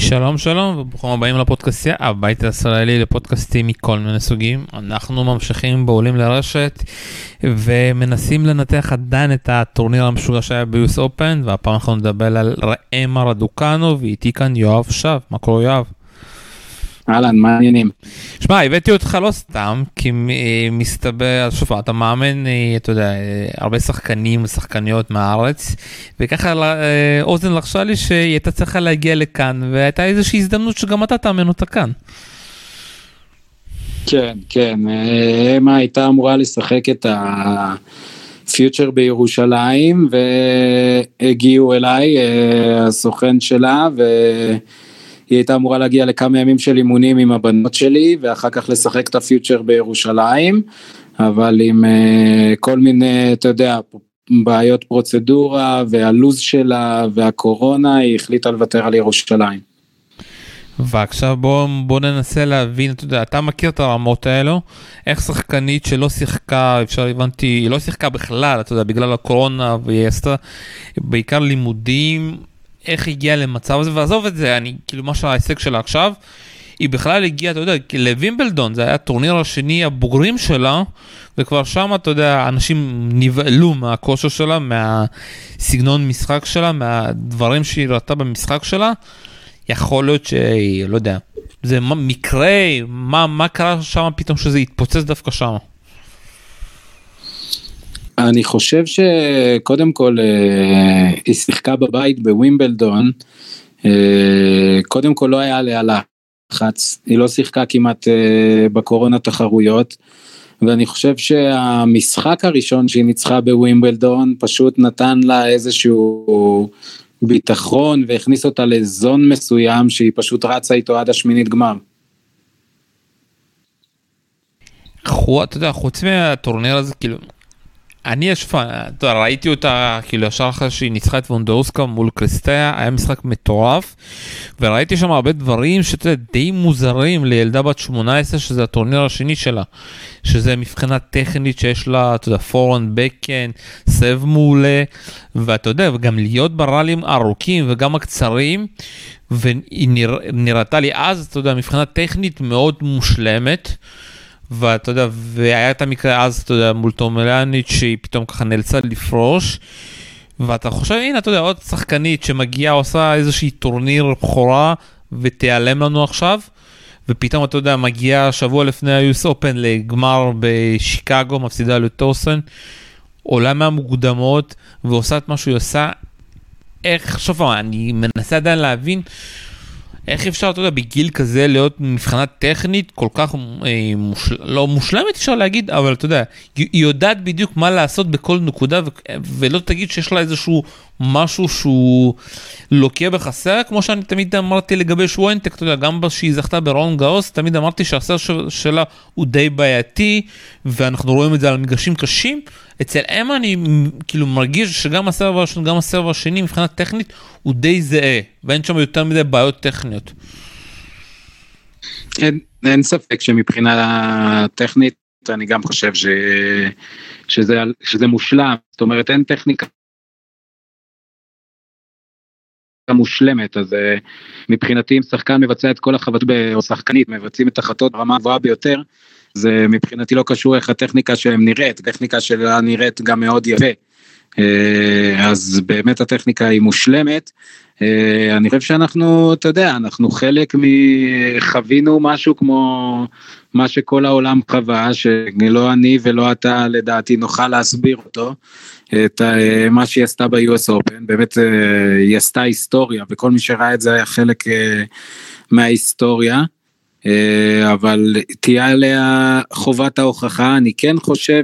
שלום שלום וברוכים הבאים לפודקאסטיה הבית הישראלי לפודקאסטים מכל מיני סוגים אנחנו ממשיכים בעולים לרשת ומנסים לנתח עדיין את הטורניר המשוגע שהיה ביוס אופן והפעם אנחנו נדבר על ראם רדוקנו ואיתי כאן יואב שב מה קורה יואב? אהלן, מה העניינים? שמע, הבאתי אותך לא סתם, כי אה, מסתבר, שוב, אתה מאמן, אה, אתה יודע, אה, הרבה שחקנים ושחקניות מהארץ, וככה אוזן לחשה לי שהיא הייתה צריכה להגיע לכאן, והייתה איזושהי הזדמנות שגם אתה תאמן אותה כאן. כן, כן, אמה הייתה אמורה לשחק את הפיוטר בירושלים, והגיעו אליי, הסוכן שלה, ו... היא הייתה אמורה להגיע לכמה ימים של אימונים עם הבנות שלי ואחר כך לשחק את הפיוטר בירושלים, אבל עם uh, כל מיני, אתה יודע, בעיות פרוצדורה והלו"ז שלה והקורונה, היא החליטה לוותר על ירושלים. ועכשיו בוא, בוא ננסה להבין, אתה יודע, אתה מכיר את הרמות האלו, איך שחקנית שלא שיחקה, אפשר הבנתי, היא לא שיחקה בכלל, אתה יודע, בגלל הקורונה, והיא עשתה בעיקר לימודים, איך הגיעה למצב הזה, ועזוב את זה, אני, כאילו, מה שההישג שלה עכשיו, היא בכלל הגיעה, אתה יודע, לווימבלדון, זה היה הטורניר השני הבוגרים שלה, וכבר שם, אתה יודע, אנשים נבהלו מהכושר שלה, מהסגנון משחק שלה, מהדברים שהיא ראתה במשחק שלה. יכול להיות שהיא, לא יודע, זה מקרה, מה, מה קרה שם פתאום שזה התפוצץ דווקא שם? אני חושב שקודם כל אה, היא שיחקה בבית בווימבלדון, אה, קודם כל לא היה עליה לחץ, היא לא שיחקה כמעט אה, בקורונה תחרויות, ואני חושב שהמשחק הראשון שהיא ניצחה בווימבלדון פשוט נתן לה איזשהו ביטחון והכניס אותה לזון מסוים שהיא פשוט רצה איתו עד השמינית גמר. חוץ מהטורניר הזה, כאילו, אני יש אתה ראיתי אותה כאילו ישר אחרי שהיא ניצחה את וונדאוסקה מול קריסטיה היה משחק מטורף וראיתי שם הרבה דברים שאתה יודע די מוזרים לילדה בת 18 שזה הטורניר השני שלה שזה מבחינה טכנית שיש לה אתה יודע פורן בקן סב מעולה ואתה יודע וגם להיות בראלים ארוכים וגם הקצרים והיא נרא, נראתה לי אז אתה יודע מבחינה טכנית מאוד מושלמת. ואתה יודע, והיה את המקרה אז, אתה יודע, מול תום אלניץ' שהיא פתאום ככה נאלצה לפרוש. ואתה חושב, הנה, אתה יודע, עוד שחקנית שמגיעה, עושה איזושהי טורניר בכורה ותיעלם לנו עכשיו. ופתאום, אתה יודע, מגיעה שבוע לפני ה-US Open לגמר בשיקגו, מפסידה לטוסן, עולה מהמוקדמות ועושה את מה שהיא עושה. איך, שוב, אני מנסה עדיין להבין. איך אפשר, אתה יודע, בגיל כזה להיות מבחינה טכנית כל כך אה, מושל... לא מושלמת אפשר להגיד, אבל אתה יודע, היא יודעת בדיוק מה לעשות בכל נקודה ו... ולא תגיד שיש לה איזשהו משהו שהוא לוקה בחסר, כמו שאני תמיד אמרתי לגבי שוונטק, אתה יודע, גם כשהיא זכתה ברון גאוס, תמיד אמרתי שהחסר שלה הוא די בעייתי, ואנחנו רואים את זה על מגרשים קשים. אצל אמה אני כאילו מרגיש שגם הסבב הראשון, גם הסבב השני מבחינה טכנית הוא די זהה, ואין שם יותר מדי בעיות טכניות. אין, אין ספק שמבחינה טכנית אני גם חושב ש, שזה, שזה מושלם, זאת אומרת אין טכניקה מושלמת אז uh, מבחינתי אם שחקן מבצע את כל החבטות או שחקנית מבצעים את החלטות ברמה הגבוהה ביותר זה מבחינתי לא קשור איך הטכניקה שלהם נראית הטכניקה שלה נראית גם מאוד יפה. Uh, אז באמת הטכניקה היא מושלמת. uh, אני חושב שאנחנו אתה יודע אנחנו חלק מחווינו משהו כמו מה שכל העולם חווה שלא אני ולא אתה לדעתי נוכל להסביר אותו. את אה, מה שהיא עשתה ב-US Open, באמת אה, היא עשתה היסטוריה וכל מי שראה את זה היה חלק אה, מההיסטוריה, אבל תהיה עליה חובת ההוכחה, אני כן חושב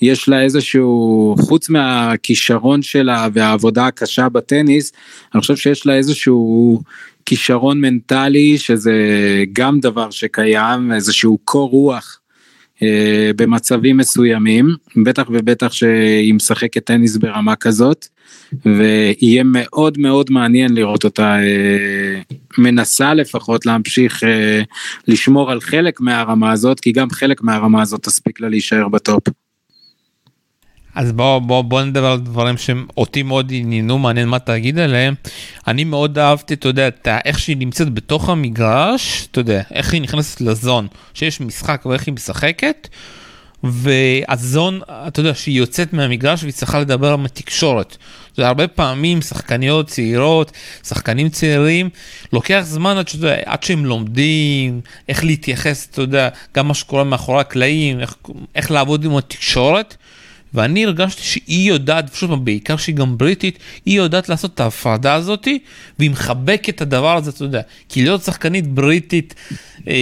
שיש לה איזשהו, חוץ מהכישרון שלה והעבודה הקשה בטניס, אני חושב שיש לה איזשהו כישרון מנטלי שזה גם דבר שקיים, איזשהו קור רוח אה, במצבים מסוימים, בטח ובטח שהיא משחקת טניס ברמה כזאת, ויהיה מאוד מאוד מעניין לראות אותה אה, מנסה לפחות להמשיך אה, לשמור על חלק מהרמה הזאת, כי גם חלק מהרמה הזאת תספיק לה להישאר בטופ. אז בוא, בוא, בוא נדבר על דברים שאותי מאוד עניינו, מעניין מה תגיד עליהם. אני מאוד אהבתי, אתה יודע, את איך שהיא נמצאת בתוך המגרש, אתה יודע, איך היא נכנסת לזון, שיש משחק ואיך היא משחקת. והזון, אתה יודע, שהיא יוצאת מהמגרש והיא צריכה לדבר עם התקשורת. זה הרבה פעמים שחקניות צעירות, שחקנים צעירים, לוקח זמן עד, שאתה עד שהם לומדים איך להתייחס, אתה יודע, גם מה שקורה מאחורי הקלעים, איך, איך לעבוד עם התקשורת. ואני הרגשתי שהיא יודעת, פשוט בעיקר שהיא גם בריטית, היא יודעת לעשות את ההפרדה הזאתי, והיא מחבקת את הדבר הזה, אתה יודע, כי להיות שחקנית בריטית אה,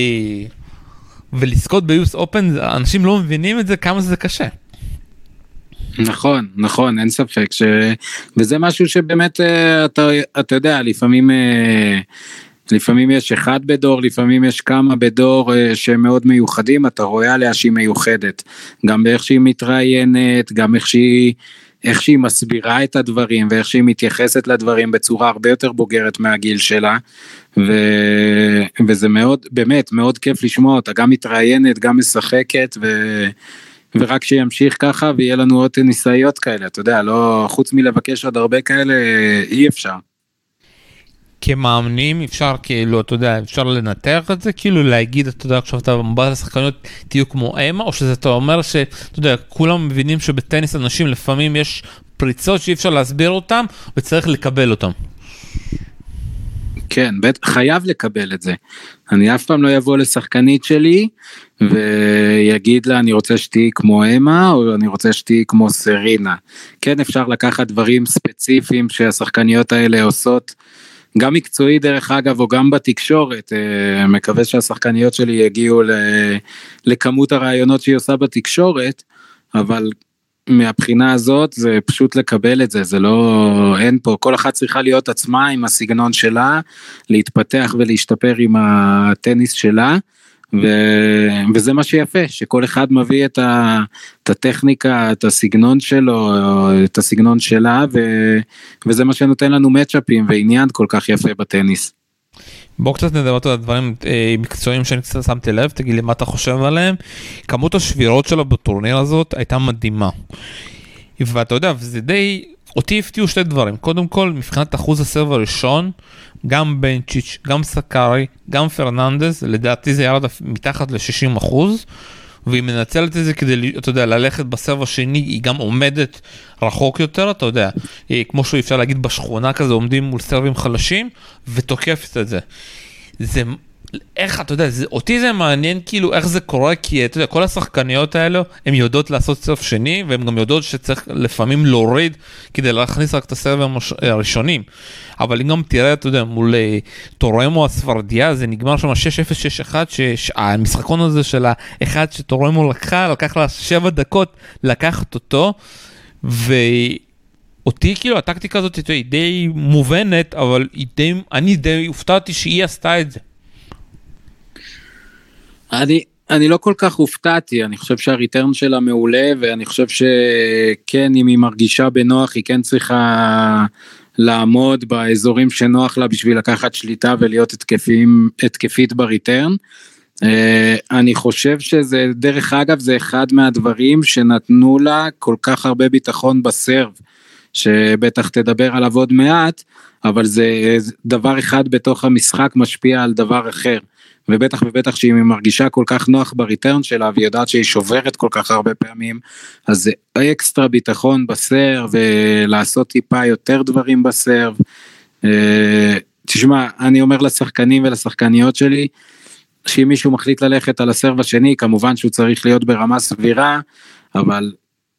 ולזכות ביוס אופן, אנשים לא מבינים את זה, כמה זה קשה. נכון, נכון, אין ספק ש... וזה משהו שבאמת אה, אתה, אתה יודע, לפעמים... אה, לפעמים יש אחד בדור, לפעמים יש כמה בדור אה, שהם מאוד מיוחדים, אתה רואה עליה שהיא מיוחדת. גם באיך שהיא מתראיינת, גם איך שהיא, איך שהיא מסבירה את הדברים ואיך שהיא מתייחסת לדברים בצורה הרבה יותר בוגרת מהגיל שלה. ו... וזה מאוד, באמת, מאוד כיף לשמוע אותה, גם מתראיינת, גם משחקת, ו... ורק שימשיך ככה ויהיה לנו עוד ניסיון כאלה, אתה יודע, לא, חוץ מלבקש עוד הרבה כאלה, אי אפשר. כמאמנים אפשר כאילו אתה יודע אפשר לנתח את זה כאילו להגיד אתה יודע עכשיו אתה מבט לשחקניות תהיו כמו אמה או שזה אתה אומר שאתה יודע כולם מבינים שבטניס אנשים לפעמים יש פריצות שאי אפשר להסביר אותם וצריך לקבל אותם. כן, בית, חייב לקבל את זה. אני אף פעם לא אבוא לשחקנית שלי ויגיד לה אני רוצה שתהיי כמו אמה או אני רוצה שתהיי כמו סרינה. כן אפשר לקחת דברים ספציפיים שהשחקניות האלה עושות. גם מקצועי דרך אגב או גם בתקשורת אה, מקווה שהשחקניות שלי יגיעו לכמות הרעיונות שהיא עושה בתקשורת אבל מהבחינה הזאת זה פשוט לקבל את זה זה לא אין פה כל אחת צריכה להיות עצמה עם הסגנון שלה להתפתח ולהשתפר עם הטניס שלה. ו... וזה מה שיפה שכל אחד מביא את, ה... את הטכניקה את הסגנון שלו את הסגנון שלה ו... וזה מה שנותן לנו מצ'אפים ועניין כל כך יפה בטניס. בוא קצת נדבר על הדברים אה, מקצועיים שאני קצת שמתי לב תגיד לי מה אתה חושב עליהם כמות השבירות שלו בטורניר הזאת הייתה מדהימה. ואתה יודע זה די אותי הפתיעו שתי דברים קודם כל מבחינת אחוז הסרב הראשון גם בנצ'יץ', גם סקארי, גם פרננדס, לדעתי זה ירד מתחת ל-60 אחוז, והיא מנצלת את זה כדי, אתה יודע, ללכת בסרב השני, היא גם עומדת רחוק יותר, אתה יודע, כמו שאפשר להגיד בשכונה כזה, עומדים מול סרבים חלשים, ותוקפת את זה. זה איך אתה יודע זה אותי זה מעניין כאילו איך זה קורה כי אתה יודע כל השחקניות האלו הן יודעות לעשות סרף שני והן גם יודעות שצריך לפעמים להוריד כדי להכניס רק את הסרבים הראשונים. אבל אם גם תראה אתה יודע מול אה, טורמו הספרדיה זה נגמר שם 6-0-6-1 שהמשחקון הזה של האחד שטורמו לקחה לקח לה 7 דקות לקחת אותו. ו... אותי כאילו הטקטיקה הזאת היא די מובנת אבל היא די, אני די הופתעתי שהיא עשתה את זה. אני, אני לא כל כך הופתעתי, אני חושב שהריטרן שלה מעולה ואני חושב שכן אם היא מרגישה בנוח היא כן צריכה לעמוד באזורים שנוח לה בשביל לקחת שליטה ולהיות התקפים, התקפית בריטרן. Uh, אני חושב שזה דרך אגב זה אחד מהדברים שנתנו לה כל כך הרבה ביטחון בסרב שבטח תדבר עליו עוד מעט אבל זה דבר אחד בתוך המשחק משפיע על דבר אחר. ובטח ובטח שהיא מרגישה כל כך נוח בריטרן שלה והיא יודעת שהיא שוברת כל כך הרבה פעמים אז זה אקסטרה ביטחון בסרב ולעשות טיפה יותר דברים בסרב. אה, תשמע אני אומר לשחקנים ולשחקניות שלי שאם מישהו מחליט ללכת על הסרב השני כמובן שהוא צריך להיות ברמה סבירה אבל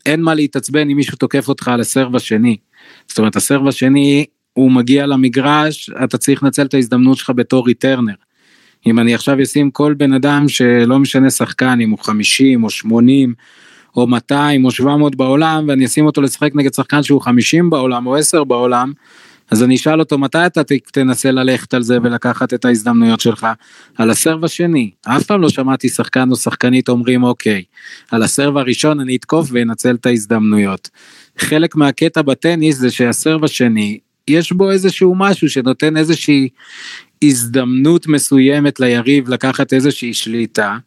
אין מה להתעצבן אם מישהו תוקף אותך על הסרב השני. זאת אומרת הסרב השני הוא מגיע למגרש אתה צריך לנצל את ההזדמנות שלך בתור ריטרנר. אם אני עכשיו אשים כל בן אדם שלא משנה שחקן אם הוא 50 או 80 או 200 או 700 בעולם ואני אשים אותו לשחק נגד שחקן שהוא 50 בעולם או 10 בעולם אז אני אשאל אותו מתי אתה תנסה ללכת על זה ולקחת את ההזדמנויות שלך על הסרב השני אף פעם לא שמעתי שחקן או שחקנית אומרים אוקיי על הסרב הראשון אני אתקוף ואנצל את ההזדמנויות. חלק מהקטע בטניס זה שהסרב השני יש בו איזשהו משהו שנותן איזושהי הזדמנות מסוימת ליריב לקחת איזושהי שליטה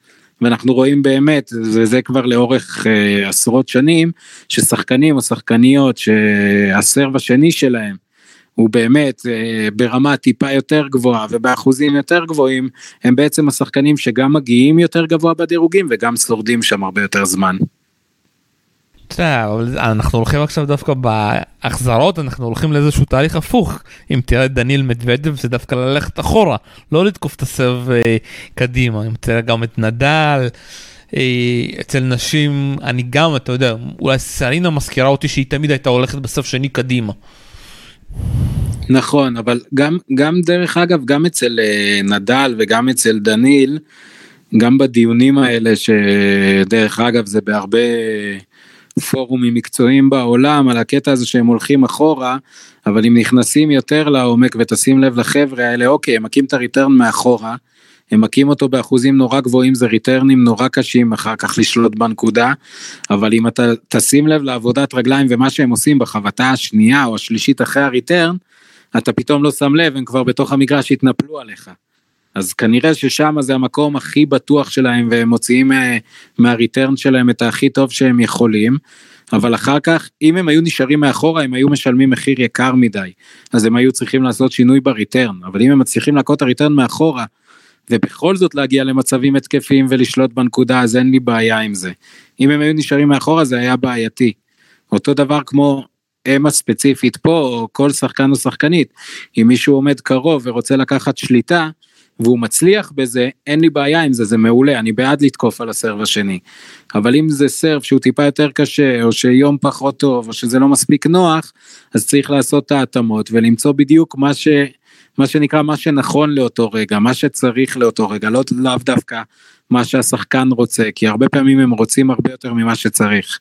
ואנחנו רואים באמת, וזה כבר לאורך אה, עשרות שנים, ששחקנים או שחקניות שהסרב השני שלהם הוא באמת אה, ברמה טיפה יותר גבוהה ובאחוזים יותר גבוהים, הם בעצם השחקנים שגם מגיעים יותר גבוה בדירוגים וגם שורדים שם הרבה יותר זמן. אנחנו הולכים עכשיו דווקא בהחזרות אנחנו הולכים לאיזשהו תהליך הפוך אם תראה דניל מדוודב זה דווקא ללכת אחורה לא לתקוף את הסרב אה, קדימה אם תראה גם את נדל. אה, אצל נשים אני גם אתה יודע אולי סלינה מזכירה אותי שהיא תמיד הייתה הולכת בסוף שני קדימה. נכון אבל גם גם דרך אגב גם אצל אה, נדל וגם אצל דניל גם בדיונים האלה שדרך אגב זה בהרבה פורומים מקצועיים בעולם על הקטע הזה שהם הולכים אחורה, אבל אם נכנסים יותר לעומק ותשים לב לחבר'ה האלה, אוקיי, הם מכים את הריטרן מאחורה, הם מכים אותו באחוזים נורא גבוהים, זה ריטרנים נורא קשים אחר כך לשלוט בנקודה, אבל אם אתה תשים לב לעבודת רגליים ומה שהם עושים בחבטה השנייה או השלישית אחרי הריטרן, אתה פתאום לא שם לב, הם כבר בתוך המגרש התנפלו עליך. אז כנראה ששם זה המקום הכי בטוח שלהם והם מוציאים אה, מהריטרן שלהם את הכי טוב שהם יכולים. אבל אחר כך אם הם היו נשארים מאחורה הם היו משלמים מחיר יקר מדי אז הם היו צריכים לעשות שינוי בריטרן אבל אם הם מצליחים להכות את הריטרן מאחורה ובכל זאת להגיע למצבים התקפיים ולשלוט בנקודה אז אין לי בעיה עם זה. אם הם היו נשארים מאחורה זה היה בעייתי. אותו דבר כמו אמה ספציפית פה או כל שחקן או שחקנית אם מישהו עומד קרוב ורוצה לקחת שליטה והוא מצליח בזה, אין לי בעיה עם זה, זה מעולה, אני בעד לתקוף על הסרב השני. אבל אם זה סרב שהוא טיפה יותר קשה, או שיום פחות טוב, או שזה לא מספיק נוח, אז צריך לעשות את ההתאמות ולמצוא בדיוק מה ש... מה שנקרא מה שנכון לאותו רגע, מה שצריך לאותו רגע, לא לאו דווקא מה שהשחקן רוצה, כי הרבה פעמים הם רוצים הרבה יותר ממה שצריך.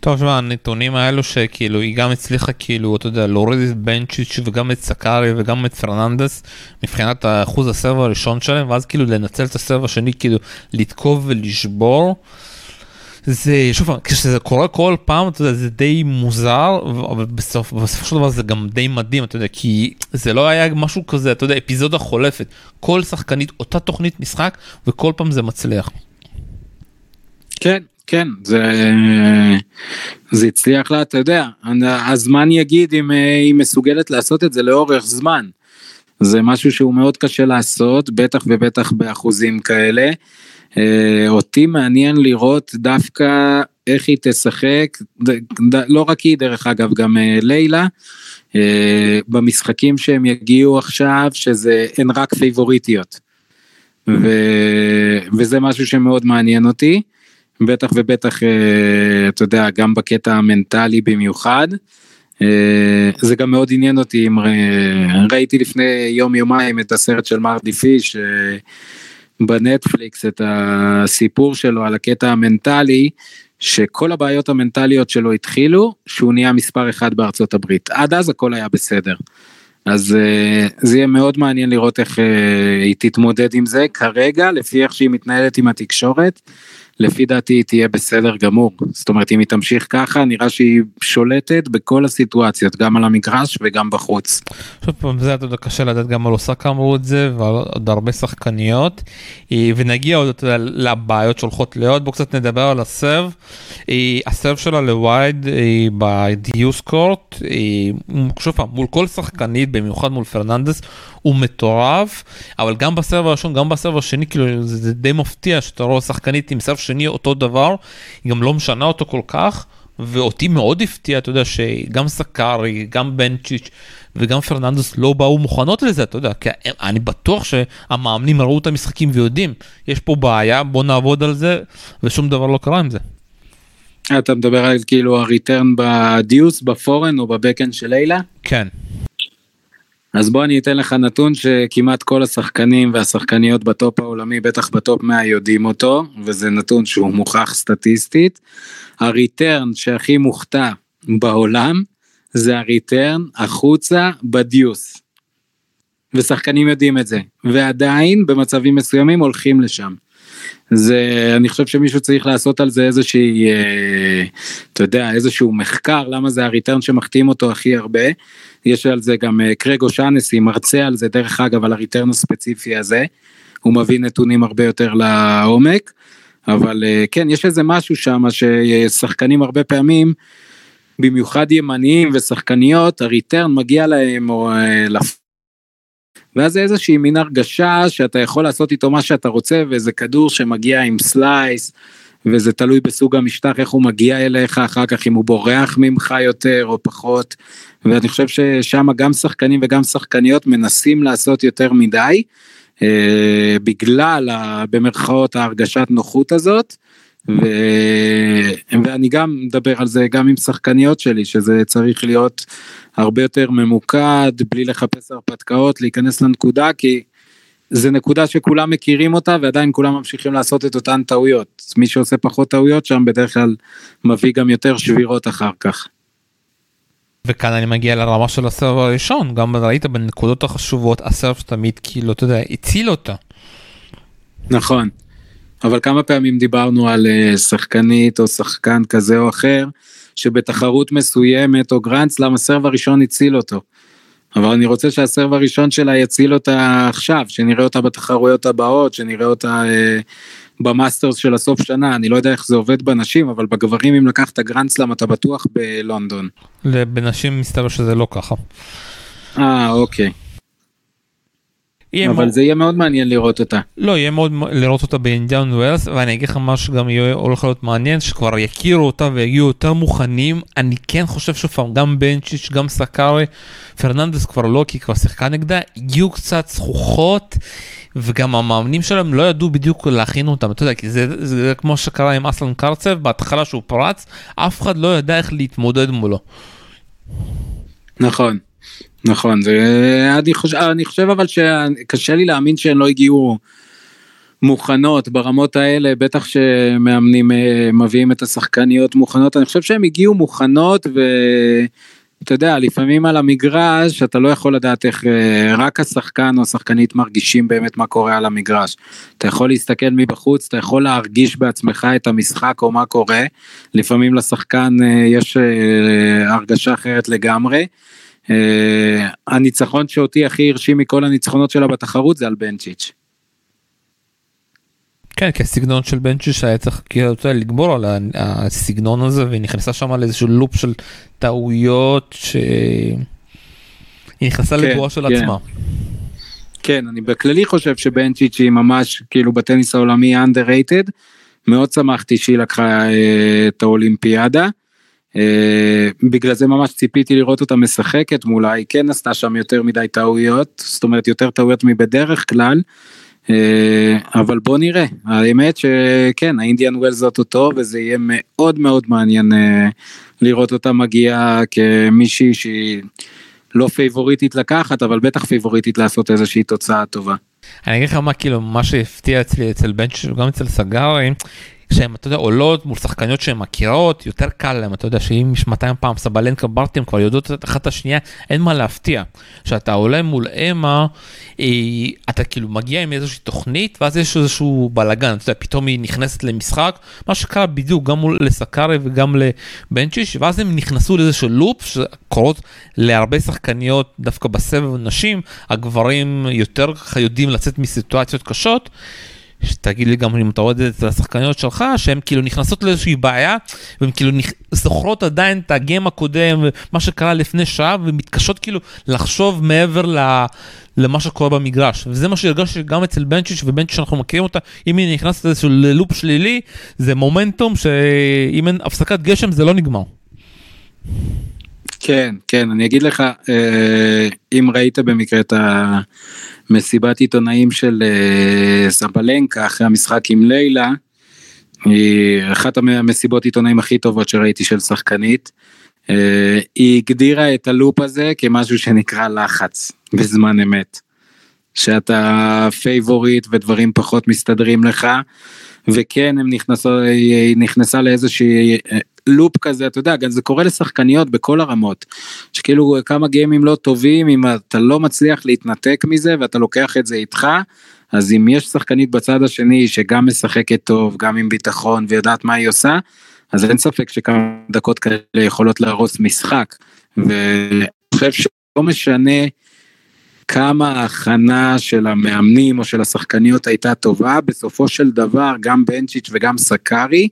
טוב, שמע, הנתונים האלו שכאילו היא גם הצליחה כאילו, אתה יודע, להוריד את בנצ'יץ' וגם את סקארי וגם את פרננדס מבחינת אחוז הסרב הראשון שלהם, ואז כאילו לנצל את הסרב השני, כאילו לתקוף ולשבור. זה, שוב, כשזה קורה כל פעם, אתה יודע, זה די מוזר, אבל בסוף, בסופו של דבר זה גם די מדהים, אתה יודע, כי זה לא היה משהו כזה, אתה יודע, אפיזודה חולפת. כל שחקנית, אותה תוכנית משחק, וכל פעם זה מצליח. כן, כן, זה, זה הצליח לה, אתה יודע, הזמן יגיד אם היא מסוגלת לעשות את זה לאורך זמן. זה משהו שהוא מאוד קשה לעשות, בטח ובטח באחוזים כאלה. אה, אותי מעניין לראות דווקא איך היא תשחק, לא רק היא דרך אגב, גם אה, לילה, אה, במשחקים שהם יגיעו עכשיו, שזה, הן רק פייבוריטיות. ו, וזה משהו שמאוד מעניין אותי. בטח ובטח, אה, אתה יודע, גם בקטע המנטלי במיוחד. אה, זה גם מאוד עניין אותי, אם ראיתי לפני יום יומיים את הסרט של מרדי פיש אה, בנטפליקס, את הסיפור שלו על הקטע המנטלי, שכל הבעיות המנטליות שלו התחילו, שהוא נהיה מספר אחד בארצות הברית. עד אז הכל היה בסדר. אז זה יהיה מאוד מעניין לראות איך היא תתמודד עם זה. כרגע, לפי איך שהיא מתנהלת עם התקשורת, לפי דעתי היא תהיה בסדר גמור. זאת אומרת, אם היא תמשיך ככה, נראה שהיא שולטת בכל הסיטואציות, גם על המגרש וגם בחוץ. שוב פעם, זה אתה קשה לדעת גם על אוסקה אמרו את זה, ועל עוד הרבה שחקניות. אה, ונגיע עוד יודע, לבעיות שהולכות להיות, בואו קצת נדבר על הסרב. אה, הסרב שלה לווייד אה, בדיוס קורט, שוב פעם, מול כל שחקנית, במיוחד מול פרננדס, הוא מטורף, אבל גם בסרב הראשון, גם בסרב השני, כאילו זה די מפתיע שאתה רואה שחקנית עם סרב שני אותו דבר, היא גם לא משנה אותו כל כך, ואותי מאוד הפתיע, אתה יודע, שגם סקארי, גם בנצ'יץ' וגם פרננדוס לא באו מוכנות לזה, אתה יודע, כי אני בטוח שהמאמנים ראו את המשחקים ויודעים, יש פה בעיה, בוא נעבוד על זה, ושום דבר לא קרה עם זה. אתה מדבר על כאילו הריטרן בדיוס, בפורן או בבקן של לילה? כן. אז בוא אני אתן לך נתון שכמעט כל השחקנים והשחקניות ב top העולמי, בטח ב top 100 יודעים אותו, וזה נתון שהוא מוכח סטטיסטית. ה return שהכי מוחטא בעולם זה ה return החוצה ב deuce. ושחקנים יודעים את זה, ועדיין במצבים מסוימים הולכים לשם. זה אני חושב שמישהו צריך לעשות על זה איזושהי אה, אתה יודע איזשהו מחקר למה זה הריטרן שמחתים אותו הכי הרבה. יש על זה גם אה, קרג אושנסי מרצה על זה דרך אגב על הריטרן הספציפי הזה. הוא מביא נתונים הרבה יותר לעומק. אבל אה, כן יש איזה משהו שם ששחקנים הרבה פעמים במיוחד ימניים ושחקניות הריטרן מגיע להם או לפ... ואז זה איזושהי מין הרגשה שאתה יכול לעשות איתו מה שאתה רוצה וזה כדור שמגיע עם סלייס וזה תלוי בסוג המשטח איך הוא מגיע אליך אחר כך אם הוא בורח ממך יותר או פחות ואני חושב ששם גם שחקנים וגם שחקניות מנסים לעשות יותר מדי אה, בגלל ה, במרכאות ההרגשת נוחות הזאת. ו... ואני גם מדבר על זה גם עם שחקניות שלי שזה צריך להיות הרבה יותר ממוקד בלי לחפש הרפתקאות להיכנס לנקודה כי זה נקודה שכולם מכירים אותה ועדיין כולם ממשיכים לעשות את אותן טעויות מי שעושה פחות טעויות שם בדרך כלל מביא גם יותר שבירות אחר כך. וכאן אני מגיע לרמה של הסרב הראשון גם ראית בנקודות החשובות הסרב שתמיד כאילו אתה יודע הציל אותה. נכון. אבל כמה פעמים דיברנו על אה, שחקנית או שחקן כזה או אחר, שבתחרות מסוימת או גרנדסלאם ה serve הראשון הציל אותו. אבל אני רוצה שה serve הראשון שלה יציל אותה עכשיו, שנראה אותה בתחרויות הבאות, שנראה אותה אה, במאסטרס של הסוף שנה, אני לא יודע איך זה עובד בנשים, אבל בגברים אם לקחת גרנדסלאם אתה בטוח בלונדון. בנשים מסתבר שזה לא ככה. אה, אוקיי. אבל מאוד... זה יהיה מאוד מעניין לראות אותה. לא, יהיה מאוד לראות אותה באינדיאן ווילס, ואני אגיד לך מה שגם יהיה הולך להיות מעניין, שכבר יכירו אותה ויגיעו יותר מוכנים. אני כן חושב שפעם גם בנצ'יץ', גם סקארי, פרננדס כבר לא, כי כבר שיחקה נגדה, הגיעו קצת זכוכות, וגם המאמנים שלהם לא ידעו בדיוק להכין אותם, אתה יודע, כי זה, זה, זה כמו שקרה עם אסלן קרצב, בהתחלה שהוא פרץ, אף אחד לא ידע איך להתמודד מולו. נכון. נכון זה אני חושב אני חושב אבל שקשה לי להאמין שהן לא הגיעו מוכנות ברמות האלה בטח שמאמנים אה, מביאים את השחקניות מוכנות אני חושב שהן הגיעו מוכנות ואתה יודע לפעמים על המגרש אתה לא יכול לדעת איך אה, רק השחקן או השחקנית מרגישים באמת מה קורה על המגרש. אתה יכול להסתכל מבחוץ אתה יכול להרגיש בעצמך את המשחק או מה קורה לפעמים לשחקן אה, יש הרגשה אחרת לגמרי. אה, הניצחון שאותי הכי הרשים מכל הניצחונות שלה בתחרות זה על בנצ'יץ'. כן, כי הסגנון של בנצ'יץ' היה צריך כאילו לגבור על הסגנון הזה והיא נכנסה שם לאיזשהו לופ של טעויות שהיא נכנסה כן, לבועה של כן. עצמה. כן, אני בכללי חושב שבנצ'יץ' היא ממש כאילו בטניס העולמי underrated. מאוד שמחתי שהיא לקחה אה, את האולימפיאדה. אה, בגלל זה ממש ציפיתי לראות אותה משחקת מולה, היא כן עשתה שם יותר מדי טעויות, זאת אומרת יותר טעויות מבדרך כלל. אה, אבל בוא נראה, האמת שכן, האינדיאן ווילס זאת אותו וזה יהיה מאוד מאוד מעניין אה, לראות אותה מגיעה כמישהי שהיא לא פייבוריטית לקחת, אבל בטח פייבוריטית לעשות איזושהי תוצאה טובה. אני אגיד לך מה כאילו מה שהפתיע אצלי אצל בנצ'י וגם אצל סגארי שהן, אתה יודע, עולות מול שחקניות שהן מכירות, יותר קל להן, אתה יודע, שאם יש 200 פעם סבלנקה ברטים כבר יודעות את אחת השנייה, אין מה להפתיע. כשאתה עולה מול אמה, אה, אתה כאילו מגיע עם איזושהי תוכנית, ואז יש איזשהו בלאגן, אתה יודע, פתאום היא נכנסת למשחק, מה שקרה בדיוק גם מול לסקארי וגם לבנצ'יש, ואז הם נכנסו לאיזשהו לופ שקורות להרבה שחקניות דווקא בסבב נשים, הגברים יותר יודעים לצאת מסיטואציות קשות. שתגיד לי גם אם אתה רואה את זה אצל השחקניות שלך, שהן כאילו נכנסות לאיזושהי בעיה, והן כאילו. זוכרות עדיין את הגיים הקודם, מה שקרה לפני שעה, ומתקשות כאילו לחשוב מעבר ל... למה שקורה במגרש. וזה מה שהרגשתי גם אצל בנצ'יץ' ובנצ'יץ' שאנחנו מכירים אותה, אם היא נכנסת לאיזשהו לופ שלילי, זה מומנטום שאם אין הפסקת גשם זה לא נגמר. כן, כן, אני אגיד לך, אה, אם ראית במקרה את ה... מסיבת עיתונאים של אה, סבלנקה אחרי המשחק עם לילה, היא אחת המסיבות עיתונאים הכי טובות שראיתי של שחקנית. אה, היא הגדירה את הלופ הזה כמשהו שנקרא לחץ בזמן אמת. שאתה favorite ודברים פחות מסתדרים לך וכן הם נכנסו, היא נכנסה לאיזושהי loop כזה אתה יודע גם זה קורה לשחקניות בכל הרמות שכאילו כמה גיימים לא טובים אם אתה לא מצליח להתנתק מזה ואתה לוקח את זה איתך אז אם יש שחקנית בצד השני שגם משחקת טוב, גם עם ביטחון ויודעת מה היא עושה, אז אין ספק שכמה דקות כאלה יכולות להרוס משחק. ואני חושב שלא משנה כמה ההכנה של המאמנים או של השחקניות הייתה טובה, בסופו של דבר גם בנצ'יץ' וגם סקארי,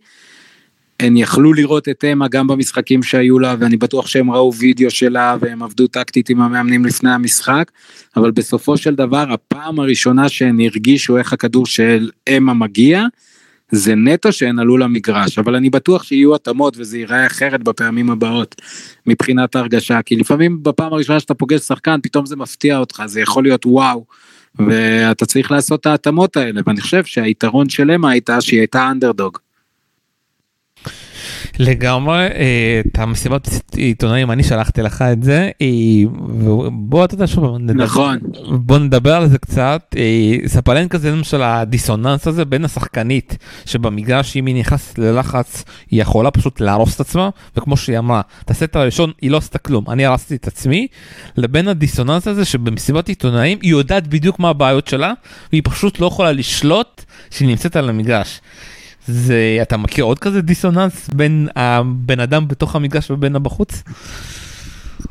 הם יכלו לראות את אמה גם במשחקים שהיו לה, ואני בטוח שהם ראו וידאו שלה והם עבדו טקטית עם המאמנים לפני המשחק, אבל בסופו של דבר הפעם הראשונה שהם הרגישו איך הכדור של אמה מגיע, זה נטו שהן עלו למגרש, אבל אני בטוח שיהיו התאמות וזה ייראה אחרת בפעמים הבאות מבחינת ההרגשה, כי לפעמים בפעם הראשונה שאתה פוגש שחקן פתאום זה מפתיע אותך, זה יכול להיות וואו, ואתה צריך לעשות את ההתאמות האלה, ואני חושב שהיתרון של אמה הייתה שהיא הייתה אנדרדוג. לגמרי אה, את המסיבת עיתונאים אני שלחתי לך את זה אה, בוא אתה יודע שוב נכון בוא נדבר על זה קצת אה, ספלנקה זה למשל הדיסוננס הזה בין השחקנית שבמגרש אם היא נכנסת ללחץ היא יכולה פשוט להרוס את עצמה וכמו שהיא אמרה את הסט הראשון היא לא עשתה כלום אני הרסתי את עצמי לבין הדיסוננס הזה שבמסיבת עיתונאים היא יודעת בדיוק מה הבעיות שלה והיא פשוט לא יכולה לשלוט שהיא נמצאת על המגרש. זה אתה מכיר עוד כזה דיסוננס בין הבן אדם בתוך המגרש ובין הבחוץ?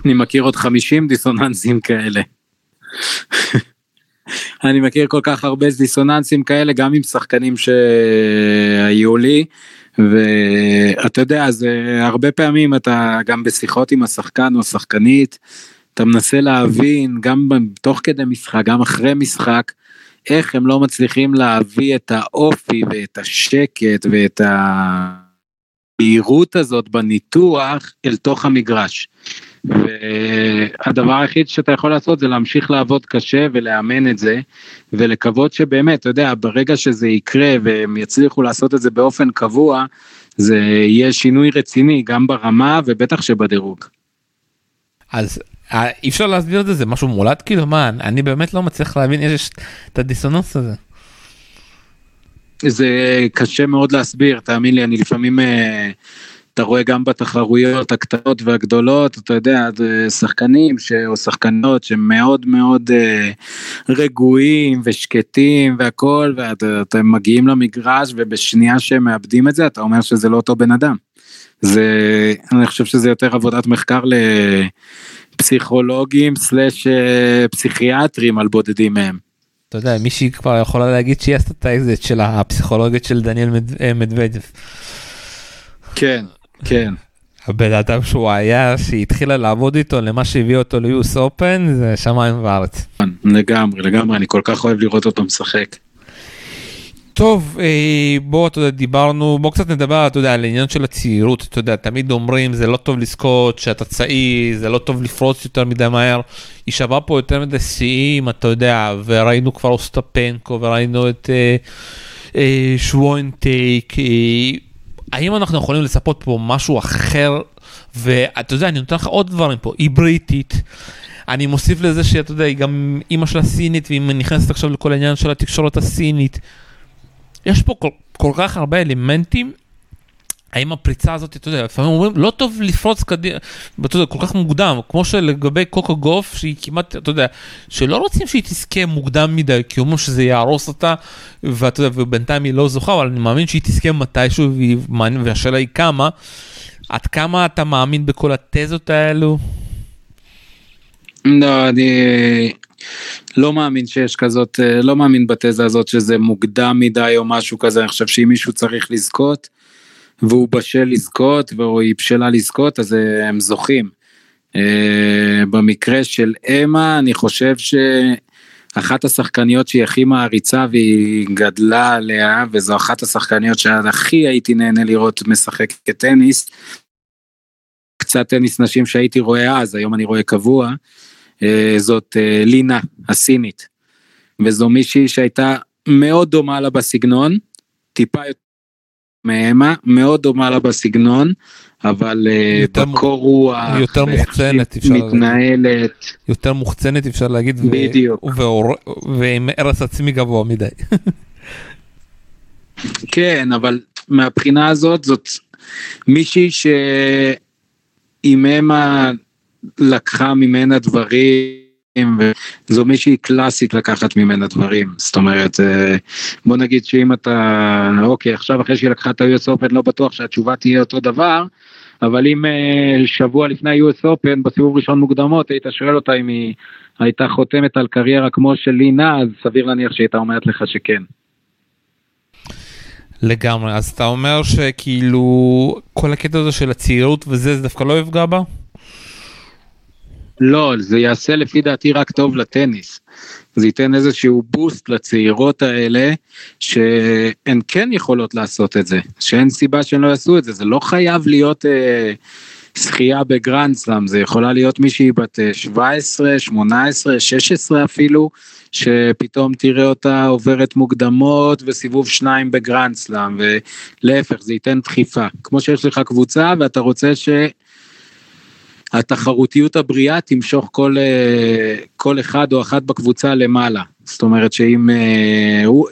אני מכיר עוד 50 דיסוננסים כאלה. אני מכיר כל כך הרבה דיסוננסים כאלה גם עם שחקנים שהיו לי ואתה יודע זה הרבה פעמים אתה גם בשיחות עם השחקן או השחקנית אתה מנסה להבין גם תוך כדי משחק גם אחרי משחק איך הם לא מצליחים להביא את האופי ואת השקט ואת הבהירות הזאת בניתוח אל תוך המגרש. והדבר היחיד שאתה יכול לעשות זה להמשיך לעבוד קשה ולאמן את זה ולקוות שבאמת, אתה יודע, ברגע שזה יקרה והם יצליחו לעשות את זה באופן קבוע, זה יהיה שינוי רציני גם ברמה ובטח שבדירוג. אז אי אפשר להסביר את זה, זה משהו מולד כאילו, מה, אני באמת לא מצליח להבין, יש את הדיסוננס הזה. זה קשה מאוד להסביר, תאמין לי, אני לפעמים, אה, אתה רואה גם בתחרויות הקטנות והגדולות, אתה יודע, שחקנים ש... או שחקנות שמאוד מאוד אה, רגועים ושקטים והכל, ואתם מגיעים למגרש ובשנייה שהם מאבדים את זה, אתה אומר שזה לא אותו בן אדם. זה, אני חושב שזה יותר עבודת מחקר ל... פסיכולוגים slash אה, פסיכיאטרים על בודדים מהם. אתה יודע מישהי כבר יכולה להגיד שהיא עשתה את האקזיט של הפסיכולוגית של דניאל אה, מדוודב. כן כן. הבן אדם שהוא היה שהיא התחילה לעבוד איתו למה שהביא אותו ל US Open זה שמיים וארץ. לגמרי לגמרי אני כל כך אוהב לראות אותו משחק. טוב אה, בוא אתה יודע דיברנו בוא קצת נדבר אתה יודע על העניין של הצעירות אתה יודע תמיד אומרים זה לא טוב לזכות שאתה צעיר זה לא טוב לפרוץ יותר מדי מהר. היא שווה פה יותר מדי שיאים אתה יודע וראינו כבר אוסטפנקו וראינו את אה, אה, שוונטייק אה, האם אנחנו יכולים לצפות פה משהו אחר ואתה יודע אני נותן לך עוד דברים פה היא בריטית. אני מוסיף לזה שאתה יודע היא גם אימא שלה סינית והיא נכנסת עכשיו לכל העניין של התקשורת הסינית. יש פה כל, כל כך הרבה אלמנטים. האם הפריצה הזאת, אתה יודע, לפעמים אומרים, לא טוב לפרוץ קדימה, אתה יודע, כל כך מוקדם, כמו שלגבי קוקו גוף, שהיא כמעט, אתה יודע, שלא רוצים שהיא תזכה מוקדם מדי, כי אומרים שזה יהרוס אותה, ואתה יודע, ובינתיים היא לא זוכה, אבל אני מאמין שהיא תזכה מתישהו, והשאלה היא כמה, עד כמה אתה מאמין בכל התזות האלו? לא, אני... לא מאמין שיש כזאת, אה, לא מאמין בתזה הזאת שזה מוקדם מדי או משהו כזה, אני חושב שאם מישהו צריך לזכות, והוא בשל לזכות, והוא היא בשלה לזכות, אז אה, הם זוכים. אה, במקרה של אמה, אני חושב שאחת השחקניות שהיא הכי מעריצה והיא גדלה עליה, וזו אחת השחקניות שהכי הייתי נהנה לראות משחקת טניס. קצת טניס נשים שהייתי רואה אז, היום אני רואה קבוע. אה, זאת אה, לינה הסינית. וזו מישהי שהייתה מאוד דומה לה בסגנון, טיפה יותר מהמה, מאוד דומה לה בסגנון, אבל אה, יותר בקור רוח, יותר מוחצנת אפשר מתנהלת, יותר מוחצנת אפשר להגיד, בדיוק, ועם הרס עצמי גבוה מדי. כן, אבל מהבחינה הזאת זאת מישהי שעם המה לקחה ממנה דברים וזו מישהי קלאסית לקחת ממנה דברים זאת אומרת אה, בוא נגיד שאם אתה אוקיי עכשיו אחרי שהיא לקחה את ה-US Open לא בטוח שהתשובה תהיה אותו דבר אבל אם אה, שבוע לפני ה-US Open בסיבוב ראשון מוקדמות היית שואל אותה אם היא הייתה חותמת על קריירה כמו של לינה אז סביר להניח שהיא הייתה אומרת לך שכן. לגמרי אז אתה אומר שכאילו כל הקטע הזה של הצעירות וזה זה דווקא לא יפגע בה? לא, זה יעשה לפי דעתי רק טוב לטניס. זה ייתן איזשהו boost לצעירות האלה, שהן כן יכולות לעשות את זה, שאין סיבה שהן לא יעשו את זה, זה לא חייב להיות אה, שחיה בגרנד סלאם, זה יכולה להיות מישהי בת 17, 18, 16 אפילו, שפתאום תראה אותה עוברת מוקדמות וסיבוב שניים בגרנד סלאם, ולהפך, זה ייתן דחיפה. כמו שיש לך קבוצה ואתה רוצה ש... התחרותיות הבריאה תמשוך כל, אה, כל אחד או אחת בקבוצה למעלה. זאת אומרת שאם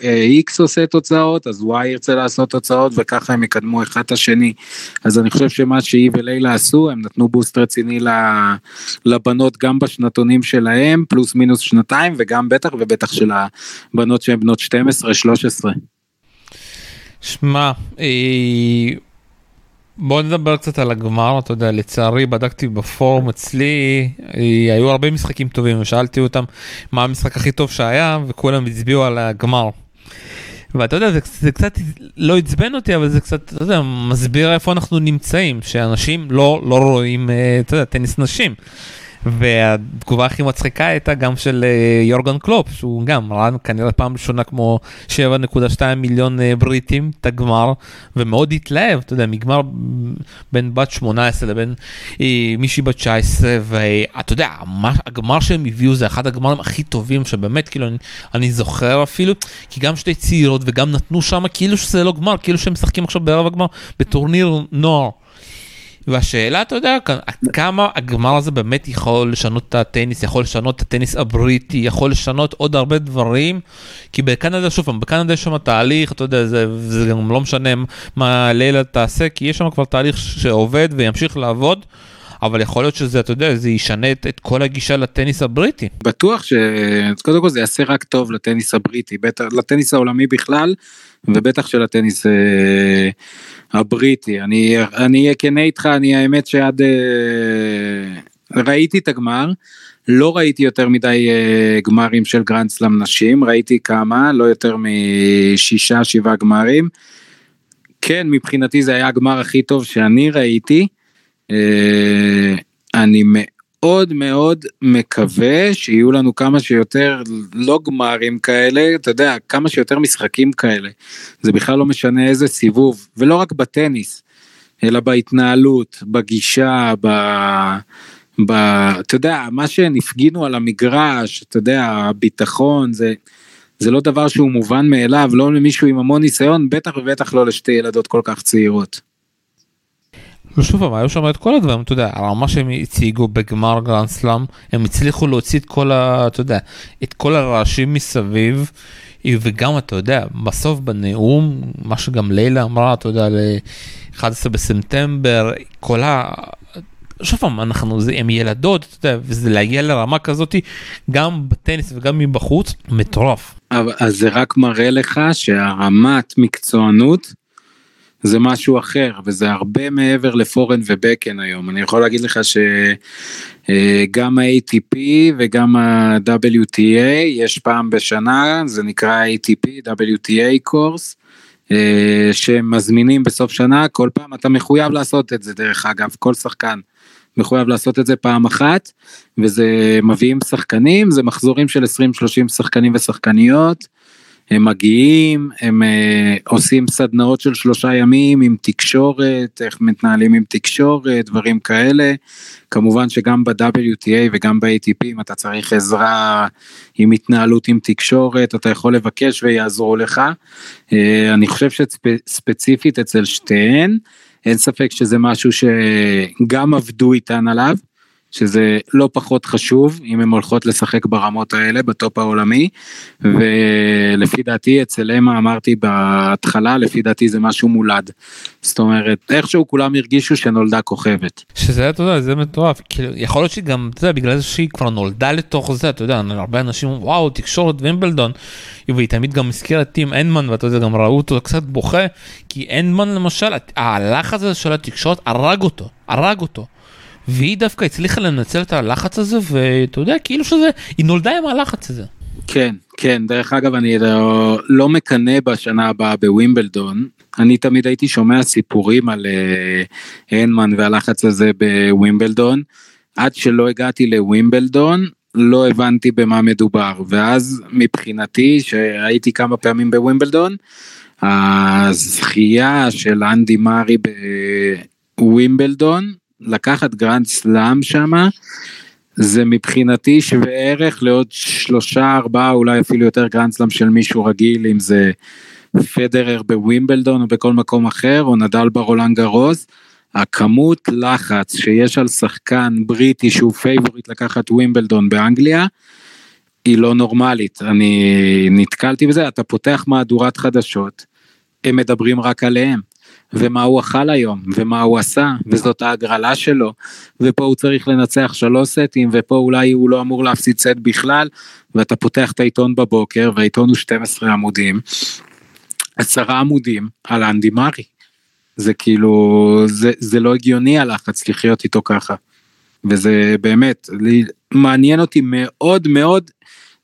איקס אה, עושה תוצאות אז וואי ירצה לעשות תוצאות וככה הם יקדמו אחד את השני. אז אני חושב שמה שהיא ולילה עשו הם נתנו בוסט רציני לבנות גם בשנתונים שלהם פלוס מינוס שנתיים וגם בטח ובטח של הבנות שהן בנות 12-13. שמע, אה, בוא נדבר קצת על הגמר, אתה יודע, לצערי בדקתי בפורום אצלי, אה, היו הרבה משחקים טובים, ושאלתי אותם מה המשחק הכי טוב שהיה, וכולם הצביעו על הגמר. ואתה יודע, זה, זה קצת לא עצבן אותי, אבל זה קצת, אתה יודע, מסביר איפה אנחנו נמצאים, שאנשים לא, לא רואים, אה, אתה יודע, טניס נשים. והתגובה הכי מצחיקה הייתה גם של uh, יורגן קלופ שהוא גם ראה כנראה פעם ראשונה כמו 7.2 מיליון uh, בריטים את הגמר ומאוד התלהב אתה יודע מגמר בין בת 18 לבין uh, מישהי בת 19 ואתה יודע הגמר שהם הביאו זה אחד הגמרים הכי טובים שבאמת כאילו אני, אני זוכר אפילו כי גם שתי צעירות וגם נתנו שם כאילו שזה לא גמר כאילו שהם משחקים עכשיו בערב הגמר בטורניר נוער. והשאלה, אתה יודע, כמה הגמר הזה באמת יכול לשנות את הטניס, יכול לשנות את הטניס הבריטי, יכול לשנות עוד הרבה דברים, כי בקנדה, שוב פעם, בקנדה יש שם תהליך, אתה יודע, זה, זה גם לא משנה מה לילה תעשה, כי יש שם כבר תהליך שעובד וימשיך לעבוד. אבל יכול להיות שזה, אתה יודע, זה ישנה את, את כל הגישה לטניס הבריטי. בטוח שקודם כל זה יעשה רק טוב לטניס הבריטי, בטח לטניס העולמי בכלל, ובטח של הטניס אה, הבריטי. אני אהיה כן איתך, אני האמת שעד... אה, ראיתי את הגמר, לא ראיתי יותר מדי אה, גמרים של גרנד סלאם נשים, ראיתי כמה, לא יותר משישה שבעה גמרים. כן, מבחינתי זה היה הגמר הכי טוב שאני ראיתי. אה, אני מאוד מאוד מקווה שיהיו לנו כמה שיותר לא גמרים כאלה, אתה יודע, כמה שיותר משחקים כאלה. זה בכלל לא משנה איזה סיבוב, ולא רק בטניס, אלא בהתנהלות, בגישה, ב... ב... אתה יודע, מה שהם הפגינו על המגרש, אתה יודע, הביטחון, זה... זה לא דבר שהוא מובן מאליו, לא למישהו עם המון ניסיון, בטח ובטח לא לשתי ילדות כל כך צעירות. ושוב פעם, היו שם את כל הדברים, אתה יודע, הרמה שהם הציגו בגמר גרנד סלאם, הם הצליחו להוציא את כל ה... אתה יודע, את כל הרעשים מסביב, וגם, אתה יודע, בסוף בנאום, מה שגם לילה אמרה, אתה יודע, ל-11 בספטמבר, כל ה... שוב פעם, אנחנו, זה, הם ילדות, אתה יודע, וזה להגיע לרמה כזאתי, גם בטניס וגם מבחוץ, מטורף. אז זה רק מראה לך שהרמת מקצוענות זה משהו אחר וזה הרבה מעבר לפורן ובקן היום אני יכול להגיד לך שגם אה, ה-ATP וגם ה-WTA יש פעם בשנה זה נקרא ATP WTA קורס אה, שמזמינים בסוף שנה כל פעם אתה מחויב לעשות את זה דרך אגב כל שחקן מחויב לעשות את זה פעם אחת וזה מביאים שחקנים זה מחזורים של 20-30 שחקנים ושחקניות. הם מגיעים, הם uh, עושים סדנאות של שלושה ימים עם תקשורת, איך מתנהלים עם תקשורת, דברים כאלה. כמובן שגם ב-WTA וגם ב-ATP אם אתה צריך עזרה עם התנהלות עם תקשורת, אתה יכול לבקש ויעזרו לך. Uh, אני חושב שספציפית אצל שתיהן, אין ספק שזה משהו שגם עבדו איתן עליו. שזה לא פחות חשוב אם הן הולכות לשחק ברמות האלה בטופ העולמי ולפי דעתי אצל אמה אמרתי בהתחלה לפי דעתי זה משהו מולד. זאת אומרת איכשהו כולם הרגישו שנולדה כוכבת. שזה אתה יודע זה מטורף כאילו יכול להיות שגם אתה יודע בגלל זה שהיא כבר נולדה לתוך זה אתה יודע הרבה אנשים וואו תקשורת וימבלדון והיא תמיד גם הזכירה טים אנדמן ואתה יודע גם ראו אותו קצת בוכה כי אנדמן למשל הלחץ הזה של התקשורת הרג אותו הרג אותו. והיא דווקא הצליחה לנצל את הלחץ הזה ואתה יודע כאילו שזה היא נולדה עם הלחץ הזה. כן כן. דרך אגב אני לא, לא מקנא בשנה הבאה בווימבלדון. אני תמיד הייתי שומע סיפורים על אה, הנמן והלחץ הזה בווימבלדון. עד שלא הגעתי לווימבלדון לא הבנתי במה מדובר. ואז מבחינתי שהייתי כמה פעמים בווימבלדון הזכייה של אנדי מארי בווימבלדון לקחת גרנד סלאם שמה, זה מבחינתי שווה ערך לעוד שלושה ארבעה אולי אפילו יותר גרנד סלאם של מישהו רגיל אם זה פדרר בווימבלדון או בכל מקום אחר או נדל ברולנד גרוס. הכמות לחץ שיש על שחקן בריטי שהוא favorite לקחת ווימבלדון באנגליה היא לא נורמלית אני נתקלתי בזה אתה פותח מהדורת חדשות הם מדברים רק עליהם ומה הוא אכל היום, ומה הוא עשה, וזאת ההגרלה שלו, ופה הוא צריך לנצח שלוש סטים, ופה אולי הוא לא אמור להפסיד סט בכלל, ואתה פותח את העיתון בבוקר, והעיתון הוא 12 עמודים, עשרה עמודים על אנדי מארי. זה כאילו, זה, זה לא הגיוני הלחץ לחיות איתו ככה. וזה באמת, לי, מעניין אותי מאוד מאוד,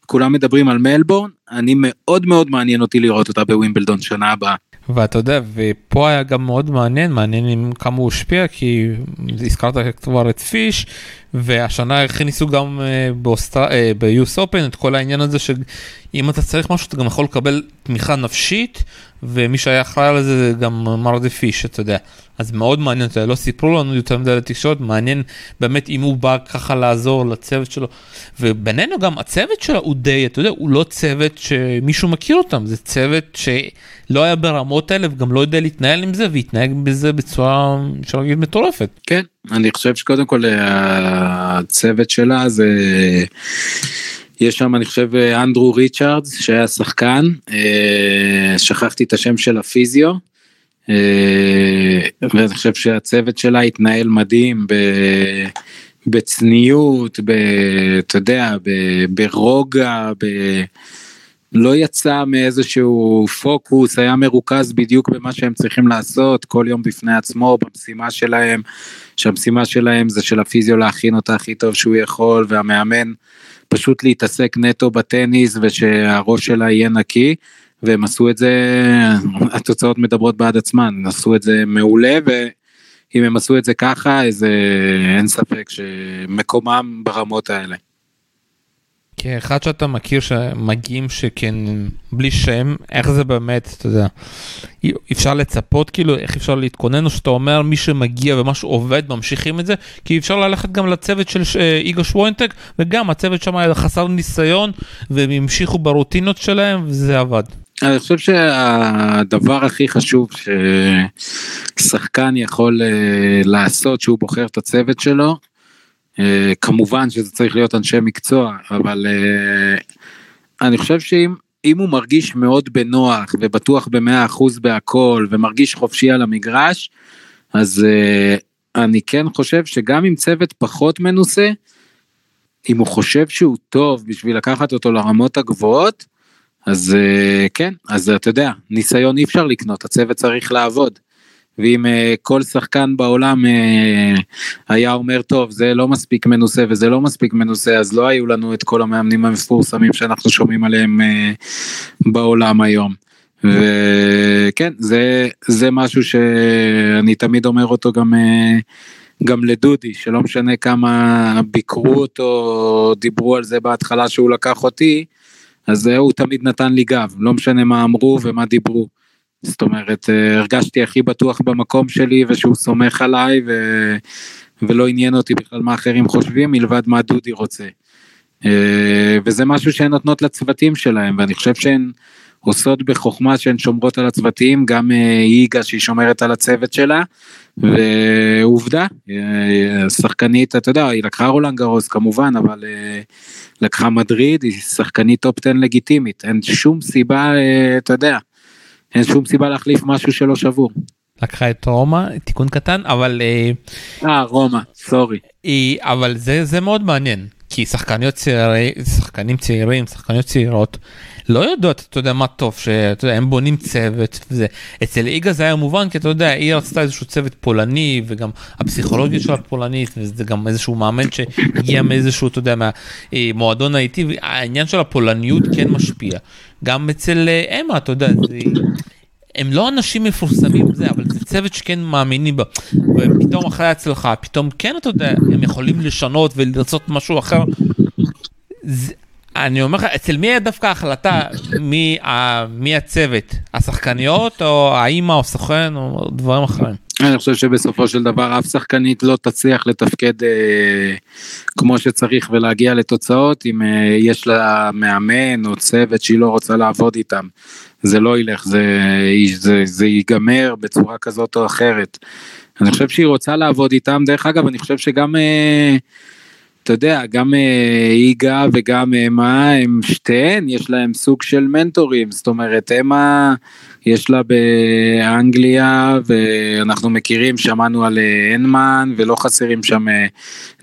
כולם מדברים על מלבורן, אני מאוד מאוד מעניין אותי לראות אותה בווימבלדון שנה הבאה. ואתה יודע ופה היה גם מאוד מעניין מעניין עם כמה הוא השפיע כי הזכרת כבר את פיש והשנה הכניסו גם אה, באוסטר... אה, ביוס אופן את כל העניין הזה שאם אתה צריך משהו אתה גם יכול לקבל תמיכה נפשית ומי שהיה אחראי על זה זה גם מרדי פיש אתה יודע אז מאוד מעניין לא סיפרו לנו יותר מדי לתקשורת מעניין באמת אם הוא בא ככה לעזור לצוות שלו ובינינו גם הצוות שלו הוא די אתה יודע הוא לא צוות שמישהו מכיר אותם זה צוות שלא היה ברמות האלה וגם לא יודע להתנהל עם זה והתנהג בזה בצורה אפשר להגיד מטורפת. כן אני חושב שקודם כל הצוות שלה זה יש שם אני חושב אנדרו ריצ'רדס שהיה שחקן אה, שכחתי את השם של הפיזיו. אה, ואני חושב שהצוות שלה התנהל מדהים ב... בצניעות, ב... אתה יודע, ב... ברוגע, ב... לא יצא מאיזשהו פוקוס, היה מרוכז בדיוק במה שהם צריכים לעשות, כל יום בפני עצמו, במשימה שלהם, שהמשימה שלהם זה של הפיזיו להכין אותה הכי טוב שהוא יכול, והמאמן פשוט להתעסק נטו בטניס ושהראש שלה יהיה נקי, והם עשו את זה, התוצאות מדברות בעד עצמן, עשו את זה מעולה, ואם הם עשו את זה ככה, אז אין ספק שמקומם ברמות האלה. כאחד שאתה מכיר שמגיעים שכן בלי שם איך זה באמת אתה יודע אפשר לצפות כאילו איך אפשר להתכונן או שאתה אומר מי שמגיע ומשהו עובד ממשיכים את זה כי אפשר ללכת גם לצוות של איגו שוינטק וגם הצוות שם היה חסר ניסיון והם המשיכו ברוטינות שלהם וזה עבד. אני חושב שהדבר הכי חשוב ששחקן יכול אה, לעשות שהוא בוחר את הצוות שלו אה, כמובן שזה צריך להיות אנשי מקצוע, אבל אה, אני חושב שאם אם הוא מרגיש מאוד בנוח ובטוח במאה אחוז בהכל ומרגיש חופשי על המגרש, אז אני כן חושב שגם עם צוות פחות מנוסה, אם הוא חושב שהוא טוב בשביל לקחת אותו לרמות הגבוהות, אז כן, אז אתה יודע, ניסיון אי אפשר לקנות, הצוות צריך לעבוד. ואם uh, כל שחקן בעולם uh, היה אומר טוב זה לא מספיק מנוסה וזה לא מספיק מנוסה אז לא היו לנו את כל המאמנים המפורסמים שאנחנו שומעים עליהם uh, בעולם היום. וכן זה זה משהו שאני תמיד אומר אותו גם גם לדודי שלא משנה כמה ביקרו אותו דיברו על זה בהתחלה שהוא לקח אותי אז הוא תמיד נתן לי גב לא משנה מה אמרו ומה דיברו. זאת אומרת אה, הרגשתי הכי בטוח במקום שלי ושהוא סומך עליי ו... ולא עניין אותי בכלל מה אחרים חושבים מלבד מה דודי רוצה. אה, וזה משהו שהן נותנות לצוותים שלהם ואני חושב שהן עושות בחוכמה שהן שומרות על הצוותים, גם איגה שהיא שומרת על הצוות שלה, ועובדה, שחקנית, אתה יודע, היא לקחה רולנד גרוס כמובן, אבל לקחה מדריד, היא שחקנית top 10 לגיטימית, אין שום סיבה, אתה יודע, אין שום סיבה להחליף משהו שלא שבור. לקחה את רומא תיקון קטן אבל אה רומא סורי. אבל זה זה מאוד מעניין כי שחקניות צעירים שחקנים צעירים שחקניות צעירות לא יודעות אתה יודע מה טוב שאתה יודע הם בונים צוות וזה אצל איגה זה היה מובן כי אתה יודע היא רצתה איזשהו צוות פולני וגם הפסיכולוגיה שלה פולנית וזה גם איזשהו מאמן שהגיע מאיזשהו אתה יודע מהמועדון האיטי העניין של הפולניות כן משפיע גם אצל אמה אתה יודע. זה... הם לא אנשים מפורסמים זה אבל זה צוות שכן מאמינים בה ופתאום אחרי ההצלחה פתאום כן אתה יודע הם יכולים לשנות ולרצות משהו אחר. זה, אני אומר לך אצל מי היה דווקא ההחלטה מי, מי הצוות השחקניות או האימא או סוכן או דברים אחרים. אני חושב שבסופו של דבר אף שחקנית לא תצליח לתפקד אה, כמו שצריך ולהגיע לתוצאות אם אה, יש לה מאמן או צוות שהיא לא רוצה לעבוד איתם. זה לא ילך, זה, זה, זה ייגמר בצורה כזאת או אחרת. אני חושב שהיא רוצה לעבוד איתם, דרך אגב אני חושב שגם, אה, אתה יודע, גם אה, איגה וגם אמה, הם שתיהן, יש להם סוג של מנטורים, זאת אומרת, אמה, יש לה באנגליה, ואנחנו מכירים, שמענו על אה, הנמן, ולא חסרים שם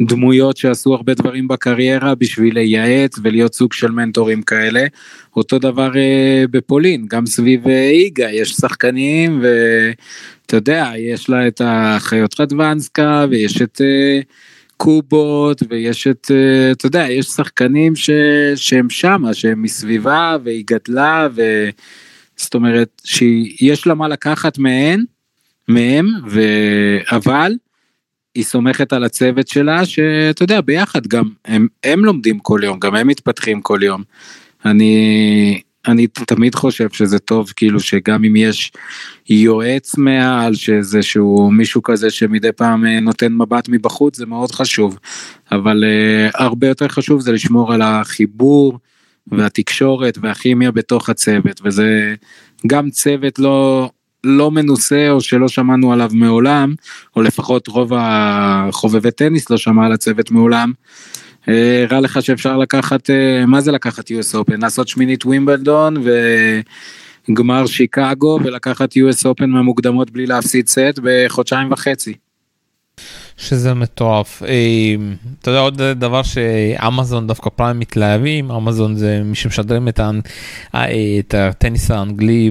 דמויות שעשו הרבה דברים בקריירה בשביל לייעץ ולהיות סוג של מנטורים כאלה. אותו דבר בפולין, גם סביב איגה, יש שחקנים, ואתה יודע, יש לה את החיות רדוונסקה, ויש את... קובות ויש את, אה, אתה יודע, יש שחקנים ש, שהם שמה, שהם מסביבה והיא גדלה וזאת אומרת שיש לה מה לקחת מהן, מהם, ו... אבל היא סומכת על הצוות שלה שאתה יודע ביחד גם הם, הם לומדים כל יום, גם הם מתפתחים כל יום. אני אני תמיד חושב שזה טוב כאילו שגם אם יש יועץ מעל שזה שהוא מישהו כזה שמדי פעם אה, נותן מבט מבחוץ זה מאוד חשוב. אבל uh, הרבה יותר חשוב זה לשמור על החיבור והתקשורת והכימיה בתוך הצוות וזה גם צוות לא לא מנוסה או שלא שמענו עליו מעולם או לפחות רוב החובבי טניס לא שמע על הצוות מעולם הראה לך שאפשר לקחת, אה, מה זה לקחת US Open? לעשות שמינית ווימבלדון וגמר שיקגו ולקחת US Open מהמוקדמות בלי להפסיד סט בחודשיים וחצי. שזה מטורף. אה, אתה יודע עוד דבר שאמזון דווקא פעם מתלהבים, אמזון זה מי שמשדרים את, אה, את הטניס האנגלי,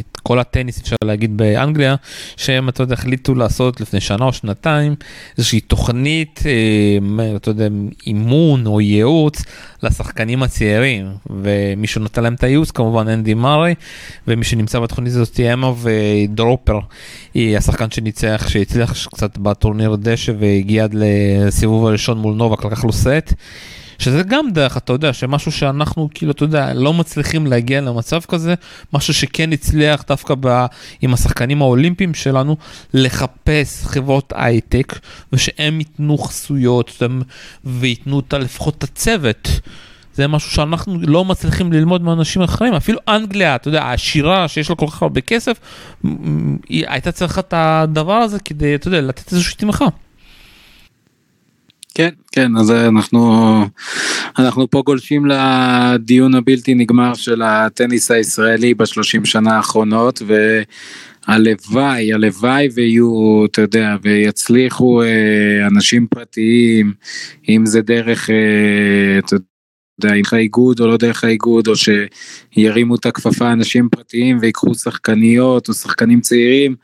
את כל הטניס אפשר להגיד באנגליה, שהם אתה יודע החליטו לעשות לפני שנה או שנתיים איזושהי תוכנית, אה, אתה יודע, אימון או ייעוץ לשחקנים הצעירים, ומי שנותן להם את הייעוץ כמובן אנדי מארי, ומי שנמצא בתוכנית הזאת אמה ודרופר, היא השחקן שניצח, שהצליח קצת בטורניר דשא והגיע עד לסיבוב הראשון מול נובק, לקח לו סט. שזה גם דרך אתה יודע שמשהו שאנחנו כאילו אתה יודע לא מצליחים להגיע למצב כזה משהו שכן הצליח דווקא ב, עם השחקנים האולימפיים שלנו לחפש חברות הייטק ושהם ייתנו חסויות וייתנו את לפחות את הצוות. זה משהו שאנחנו לא מצליחים ללמוד מאנשים אחרים אפילו אנגליה אתה יודע העשירה שיש לה כל כך הרבה כסף היא הייתה צריכה את הדבר הזה כדי אתה יודע לתת איזושהי תמיכה. כן, כן, אז אנחנו, אנחנו פה גולשים לדיון הבלתי נגמר של הטניס הישראלי בשלושים שנה האחרונות, והלוואי, הלוואי ויהיו, אתה יודע, ויצליחו אה, אנשים פרטיים, אם זה דרך, אה, אתה יודע, דרך האיגוד או לא דרך האיגוד, או שירימו את הכפפה אנשים פרטיים ויקחו שחקניות או שחקנים צעירים.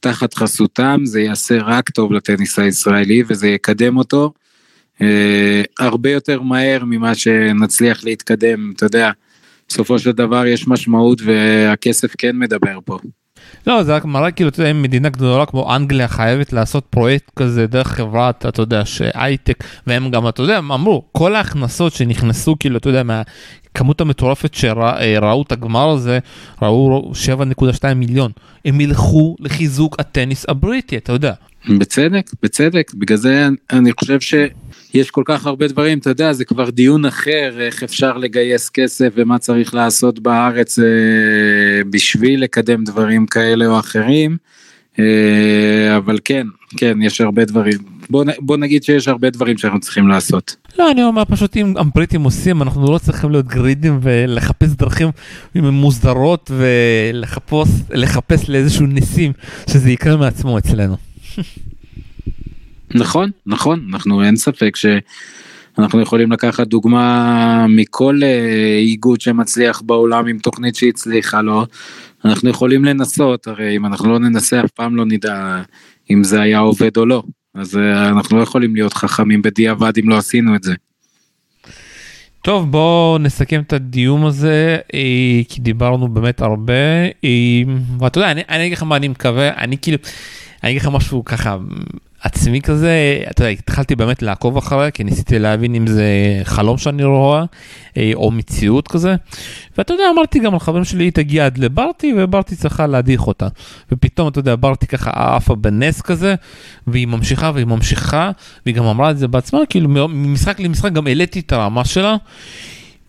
תחת חסותם זה יעשה רק טוב לטניס הישראלי וזה יקדם אותו אה, הרבה יותר מהר ממה שנצליח להתקדם, אתה יודע, בסופו של דבר יש משמעות והכסף כן מדבר פה. לא זה רק מראה כאילו אתה יודע, מדינה גדולה כמו אנגליה חייבת לעשות פרויקט כזה דרך חברת אתה יודע שהייטק והם גם אתה יודע אמרו כל ההכנסות שנכנסו כאילו אתה יודע מהכמות המטורפת שראו את הגמר הזה ראו 7.2 מיליון הם ילכו לחיזוק הטניס הבריטי אתה יודע. בצדק, בצדק, בגלל זה אני חושב שיש כל כך הרבה דברים, אתה יודע, זה כבר דיון אחר, איך אפשר לגייס כסף ומה צריך לעשות בארץ אה, בשביל לקדם דברים כאלה או אחרים, אה, אבל כן, כן, יש הרבה דברים. בוא, בוא נגיד שיש הרבה דברים שאנחנו צריכים לעשות. לא, אני אומר פשוט אם הבריטים עושים, אנחנו לא צריכים להיות גרידים ולחפש דרכים מוסדרות ולחפש לאיזשהו ניסים שזה יקרה מעצמו אצלנו. נכון, נכון, אנחנו אין ספק שאנחנו יכולים לקחת דוגמה מכל אה, איגוד שמצליח בעולם עם תוכנית שהצליחה לו, אנחנו יכולים לנסות, הרי אם אנחנו לא ננסה אף פעם לא נדע אם זה היה עובד או לא, אז אה, אנחנו לא יכולים להיות חכמים בדיעבד אם לא עשינו את זה. טוב בואו נסכם את הדיום הזה אה, כי דיברנו באמת הרבה. ואתה יודע אני, אני אגיד לך מה אני מקווה. אני כאילו אני אגיד לך משהו ככה עצמי כזה, אתה יודע, התחלתי באמת לעקוב אחריה, כי ניסיתי להבין אם זה חלום שאני רואה, אה, או מציאות כזה, ואתה יודע, אמרתי גם לחברים שלי, היא תגיע עד לברטי, וברטי צריכה להדיח אותה. ופתאום, אתה יודע, ברטי ככה עפה בנס כזה, והיא ממשיכה והיא ממשיכה, והיא גם אמרה את זה בעצמה, כאילו ממשחק למשחק גם העליתי את הרמה שלה.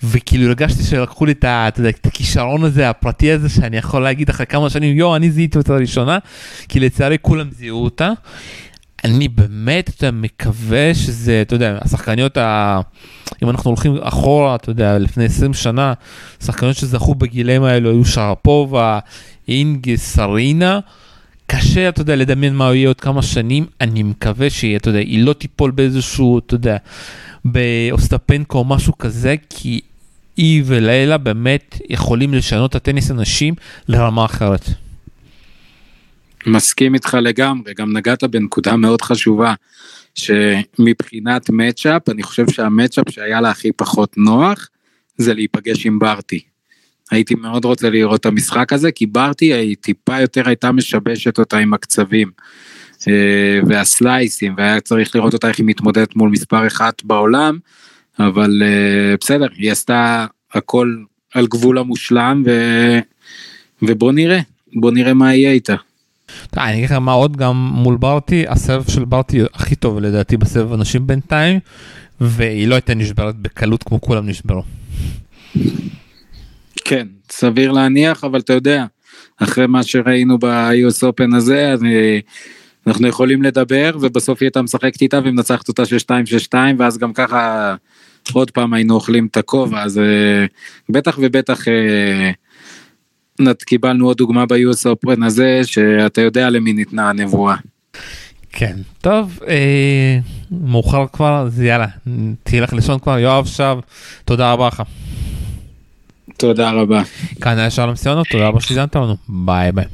וכאילו הרגשתי שלקחו לי את, את הכישרון הזה הפרטי הזה שאני יכול להגיד אחרי כמה שנים יואו אני זיהיתי אותה ראשונה כי לצערי כולם זיהו אותה. אני באמת אתה מקווה שזה אתה יודע השחקניות ה... אם אנחנו הולכים אחורה אתה יודע לפני 20 שנה שחקניות שזכו בגילאים האלו היו שרפובה אינגה סרינה. קשה אתה יודע לדמיין מה יהיה עוד כמה שנים אני מקווה שהיא אתה יודע היא לא תיפול באיזשהו אתה יודע באוסטפנקו או משהו כזה כי היא ולילה באמת יכולים לשנות את הטניס הנשים לרמה אחרת. מסכים איתך לגמרי, גם נגעת בנקודה מאוד חשובה, שמבחינת מצ'אפ, אני חושב שהמצ'אפ שהיה לה הכי פחות נוח, זה להיפגש עם ברטי. הייתי מאוד רוצה לראות את המשחק הזה, כי ברטי היא טיפה יותר הייתה משבשת אותה עם הקצבים. אה, והסלייסים, והיה צריך לראות אותה איך היא מתמודדת מול מספר אחת בעולם, אבל אה, בסדר, היא עשתה הכל על גבול המושלם, ו... ובוא נראה, בוא נראה מה יהיה איתה. אני אגיד לך מה עוד גם מול ברטי הסבב של ברטי הכי טוב לדעתי בסבב אנשים בינתיים והיא לא הייתה נשברת בקלות כמו כולם נשברו. כן סביר להניח אבל אתה יודע אחרי מה שראינו ב-US Open הזה אני, אנחנו יכולים לדבר ובסוף היא הייתה משחקת איתה ומנצחת אותה של 2 של 2 ואז גם ככה עוד פעם היינו אוכלים את הכובע אז אה, בטח ובטח. אה, קיבלנו עוד דוגמה ב-US Open הזה שאתה יודע למי ניתנה הנבואה. כן טוב אה, מאוחר כבר אז יאללה תלך לישון כבר יואב שב תודה רבה לך. תודה רבה. כאן היה שלום סיונות תודה רבה שהזנת לנו ביי ביי.